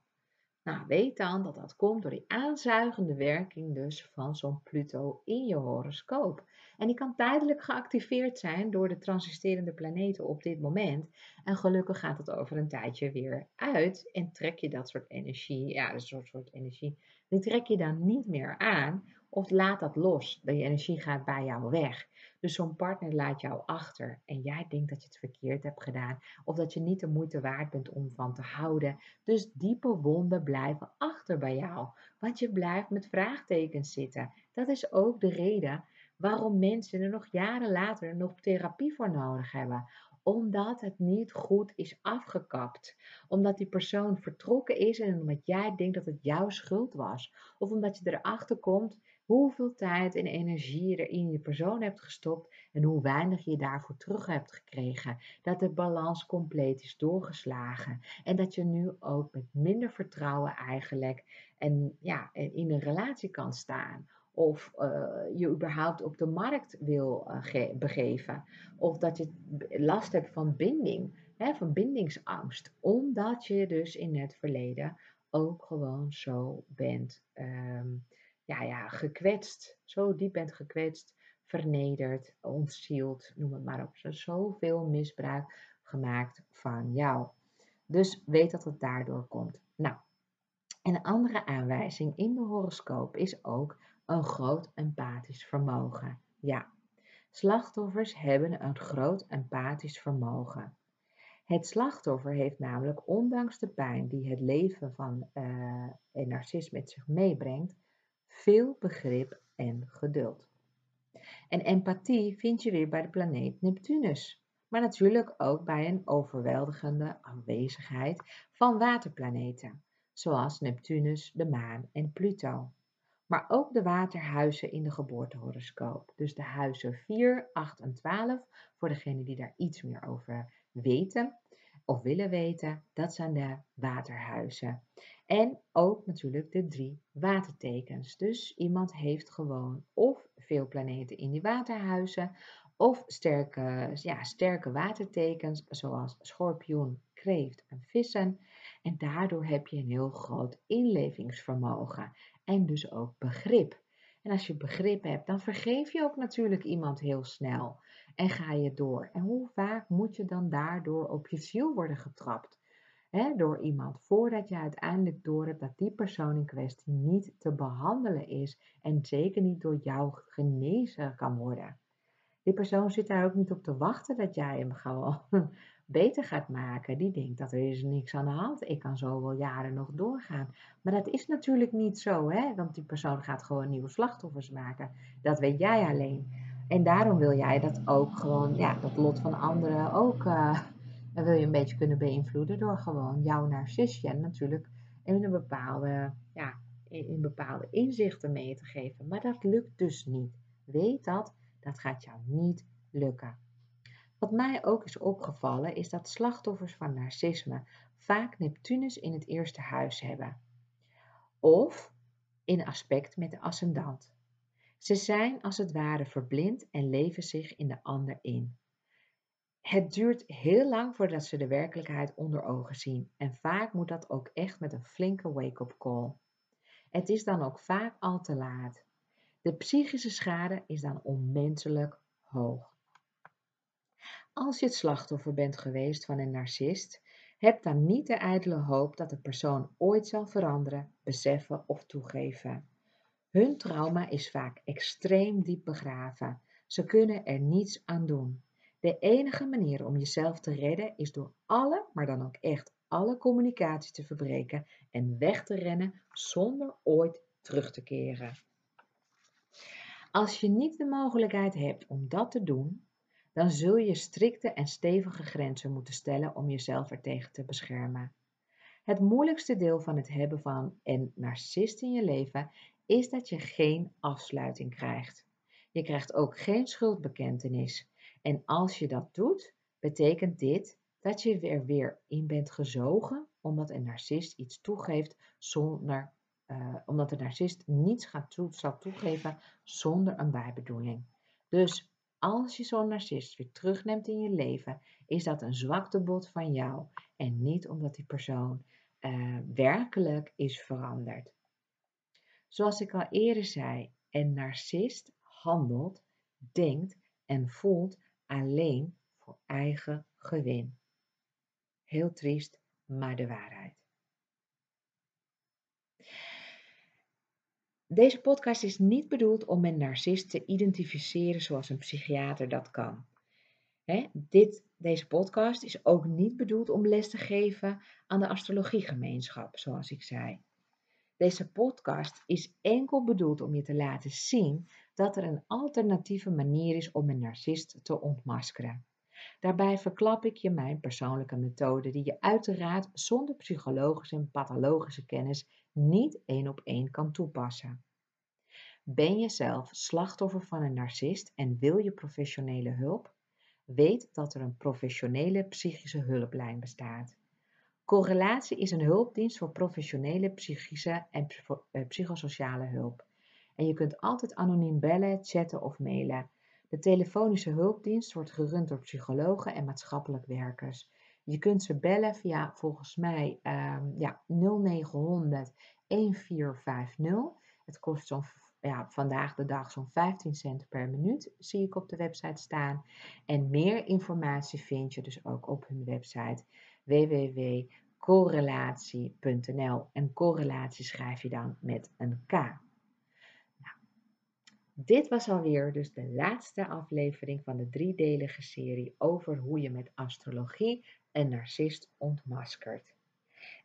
Nou, weet dan dat dat komt door die aanzuigende werking dus van zo'n Pluto in je horoscoop. En die kan tijdelijk geactiveerd zijn door de transisterende planeten op dit moment. En gelukkig gaat het over een tijdje weer uit en trek je dat soort energie, ja, een soort, soort energie, die trek je dan niet meer aan of laat dat los. Die energie gaat bij jou weg. Dus zo'n partner laat jou achter en jij denkt dat je het verkeerd hebt gedaan of dat je niet de moeite waard bent om van te houden. Dus diepe wonden blijven achter bij jou, want je blijft met vraagtekens zitten. Dat is ook de reden waarom mensen er nog jaren later nog therapie voor nodig hebben omdat het niet goed is afgekapt. Omdat die persoon vertrokken is en omdat jij denkt dat het jouw schuld was. Of omdat je erachter komt hoeveel tijd en energie je er in je persoon hebt gestopt en hoe weinig je daarvoor terug hebt gekregen. Dat de balans compleet is doorgeslagen en dat je nu ook met minder vertrouwen eigenlijk en, ja, in een relatie kan staan. Of uh, je überhaupt op de markt wil uh, begeven. Of dat je last hebt van binding, hè, van bindingsangst. Omdat je dus in het verleden ook gewoon zo bent um, ja, ja, gekwetst, zo diep bent gekwetst, vernederd, ontzield, noem het maar op. Zo zoveel misbruik gemaakt van jou. Dus weet dat het daardoor komt. Nou, en een andere aanwijzing in de horoscoop is ook een groot empathisch vermogen. Ja, slachtoffers hebben een groot empathisch vermogen. Het slachtoffer heeft namelijk, ondanks de pijn die het leven van uh, een narcist met zich meebrengt, veel begrip en geduld. En empathie vind je weer bij de planeet Neptunus, maar natuurlijk ook bij een overweldigende aanwezigheid van waterplaneten, zoals Neptunus, de maan en Pluto. Maar ook de waterhuizen in de geboortehoroscoop. Dus de huizen 4, 8 en 12, voor degenen die daar iets meer over weten of willen weten, dat zijn de waterhuizen. En ook natuurlijk de drie watertekens. Dus iemand heeft gewoon of veel planeten in die waterhuizen, of sterke, ja, sterke watertekens zoals schorpioen, kreeft en vissen. En daardoor heb je een heel groot inlevingsvermogen en dus ook begrip. En als je begrip hebt, dan vergeef je ook natuurlijk iemand heel snel en ga je door. En hoe vaak moet je dan daardoor op je ziel worden getrapt? Door iemand, voordat je uiteindelijk door hebt dat die persoon in kwestie niet te behandelen is en zeker niet door jou genezen kan worden. Die persoon zit daar ook niet op te wachten dat jij hem gewoon [LAUGHS] beter gaat maken. Die denkt dat er is niks aan de hand. Ik kan zo wel jaren nog doorgaan. Maar dat is natuurlijk niet zo, hè? want die persoon gaat gewoon nieuwe slachtoffers maken. Dat weet jij alleen. En daarom wil jij dat ook gewoon, ja, dat lot van anderen ook, uh, wil je een beetje kunnen beïnvloeden door gewoon jouw narcisje natuurlijk in een bepaalde, ja, in bepaalde inzichten mee te geven. Maar dat lukt dus niet. Weet dat, dat gaat jou niet lukken. Wat mij ook is opgevallen is dat slachtoffers van narcisme vaak Neptunus in het eerste huis hebben. Of in aspect met de ascendant. Ze zijn als het ware verblind en leven zich in de ander in. Het duurt heel lang voordat ze de werkelijkheid onder ogen zien en vaak moet dat ook echt met een flinke wake-up call. Het is dan ook vaak al te laat. De psychische schade is dan onmenselijk hoog. Als je het slachtoffer bent geweest van een narcist, heb dan niet de ijdele hoop dat de persoon ooit zal veranderen, beseffen of toegeven. Hun trauma is vaak extreem diep begraven. Ze kunnen er niets aan doen. De enige manier om jezelf te redden is door alle, maar dan ook echt alle communicatie te verbreken en weg te rennen zonder ooit terug te keren. Als je niet de mogelijkheid hebt om dat te doen, dan zul je strikte en stevige grenzen moeten stellen om jezelf ertegen te beschermen. Het moeilijkste deel van het hebben van een narcist in je leven is dat je geen afsluiting krijgt. Je krijgt ook geen schuldbekentenis. En als je dat doet, betekent dit dat je er weer in bent gezogen omdat een narcist iets toegeeft zonder, uh, omdat de narcist niets gaat zal toegeven zonder een bijbedoeling. Dus als je zo'n narcist weer terugneemt in je leven, is dat een zwaktebod van jou en niet omdat die persoon uh, werkelijk is veranderd. Zoals ik al eerder zei, een narcist handelt, denkt en voelt alleen voor eigen gewin. Heel triest, maar de waarheid. Deze podcast is niet bedoeld om een narcist te identificeren zoals een psychiater dat kan. dit, deze podcast is ook niet bedoeld om les te geven aan de astrologiegemeenschap, zoals ik zei. Deze podcast is enkel bedoeld om je te laten zien dat er een alternatieve manier is om een narcist te ontmaskeren. Daarbij verklap ik je mijn persoonlijke methode die je uiteraard zonder psychologische en pathologische kennis niet één op één kan toepassen. Ben je zelf slachtoffer van een narcist en wil je professionele hulp? Weet dat er een professionele psychische hulplijn bestaat. Correlatie is een hulpdienst voor professionele psychische en eh, psychosociale hulp. En je kunt altijd anoniem bellen, chatten of mailen. De telefonische hulpdienst wordt gerund door psychologen en maatschappelijk werkers. Je kunt ze bellen via volgens mij um, ja, 0900 1450. Het kost zo'n ja, vandaag de dag zo'n 15 cent per minuut, zie ik op de website staan. En meer informatie vind je dus ook op hun website www.correlatie.nl. En correlatie schrijf je dan met een K. Nou, dit was alweer dus de laatste aflevering van de driedelige serie over hoe je met astrologie een narcist ontmaskert.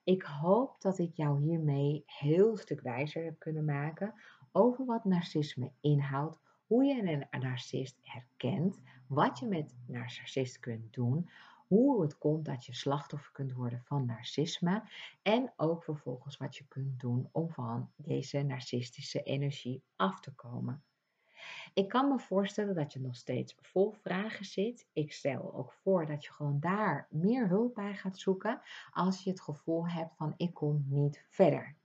Ik hoop dat ik jou hiermee heel stuk wijzer heb kunnen maken over wat narcisme inhoudt, hoe je een narcist herkent, wat je met narcist kunt doen, hoe het komt dat je slachtoffer kunt worden van narcisme en ook vervolgens wat je kunt doen om van deze narcistische energie af te komen. Ik kan me voorstellen dat je nog steeds vol vragen zit. Ik stel ook voor dat je gewoon daar meer hulp bij gaat zoeken als je het gevoel hebt van ik kom niet verder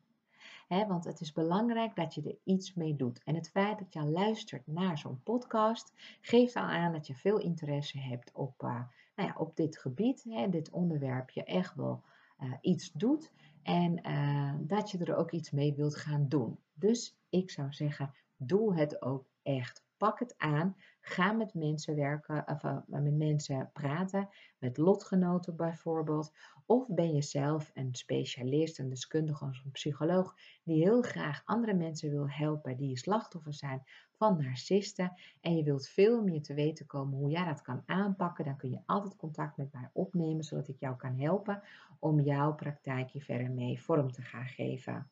want het is belangrijk dat je er iets mee doet. En het feit dat je luistert naar zo'n podcast geeft al aan dat je veel interesse hebt op, uh, nou ja, op dit gebied, hè, dit onderwerp, je echt wel uh, iets doet en uh, dat je er ook iets mee wilt gaan doen. Dus ik zou zeggen, doe het ook echt. Pak het aan. Ga met mensen werken, of met mensen praten, met lotgenoten bijvoorbeeld. Of ben je zelf een specialist, een deskundige als een psycholoog, die heel graag andere mensen wil helpen die slachtoffer zijn van narcisten. En je wilt veel meer te weten komen hoe jij dat kan aanpakken. Dan kun je altijd contact met mij opnemen, zodat ik jou kan helpen om jouw praktijkje verder mee vorm te gaan geven.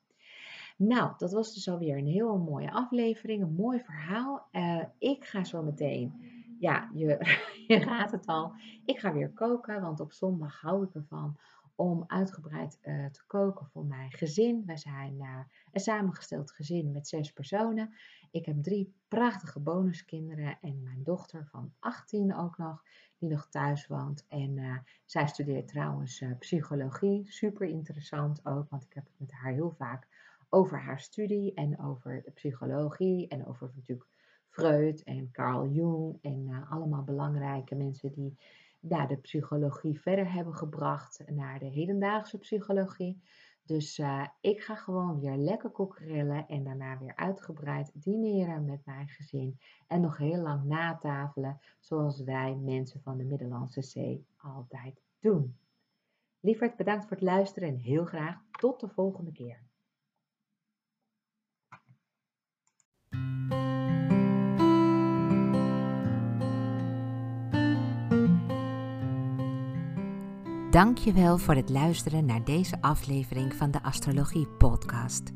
Nou, dat was dus alweer een heel mooie aflevering, een mooi verhaal. Uh, ik ga zo meteen, ja, je, [LAUGHS] je raadt het al, ik ga weer koken, want op zondag hou ik ervan om uitgebreid uh, te koken voor mijn gezin. Wij zijn een samengesteld gezin met zes personen. Ik heb drie prachtige bonuskinderen en mijn dochter van 18 ook nog, die nog thuis woont. En uh, zij studeert trouwens psychologie. Super interessant ook, want ik heb het met haar heel vaak over haar studie en over de psychologie en over natuurlijk Freud en Carl Jung en allemaal belangrijke mensen die ja, de psychologie verder hebben gebracht naar de hedendaagse psychologie. Dus uh, ik ga gewoon weer lekker kokerellen en daarna weer uitgebreid dineren met mijn gezin. En nog heel lang natafelen, zoals wij mensen van de Middellandse Zee altijd doen. Lieverd, bedankt voor het luisteren en heel graag tot de volgende keer. Dankjewel voor het luisteren naar deze aflevering van de Astrologie Podcast.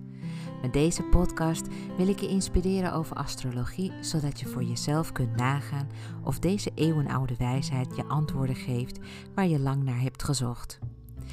Met deze podcast wil ik je inspireren over astrologie, zodat je voor jezelf kunt nagaan of deze eeuwenoude wijsheid je antwoorden geeft waar je lang naar hebt gezocht.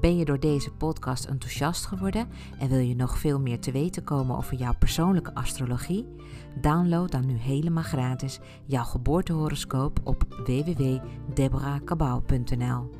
Ben je door deze podcast enthousiast geworden en wil je nog veel meer te weten komen over jouw persoonlijke astrologie? Download dan nu helemaal gratis jouw geboortehoroscoop op www.deborahkabau.nl.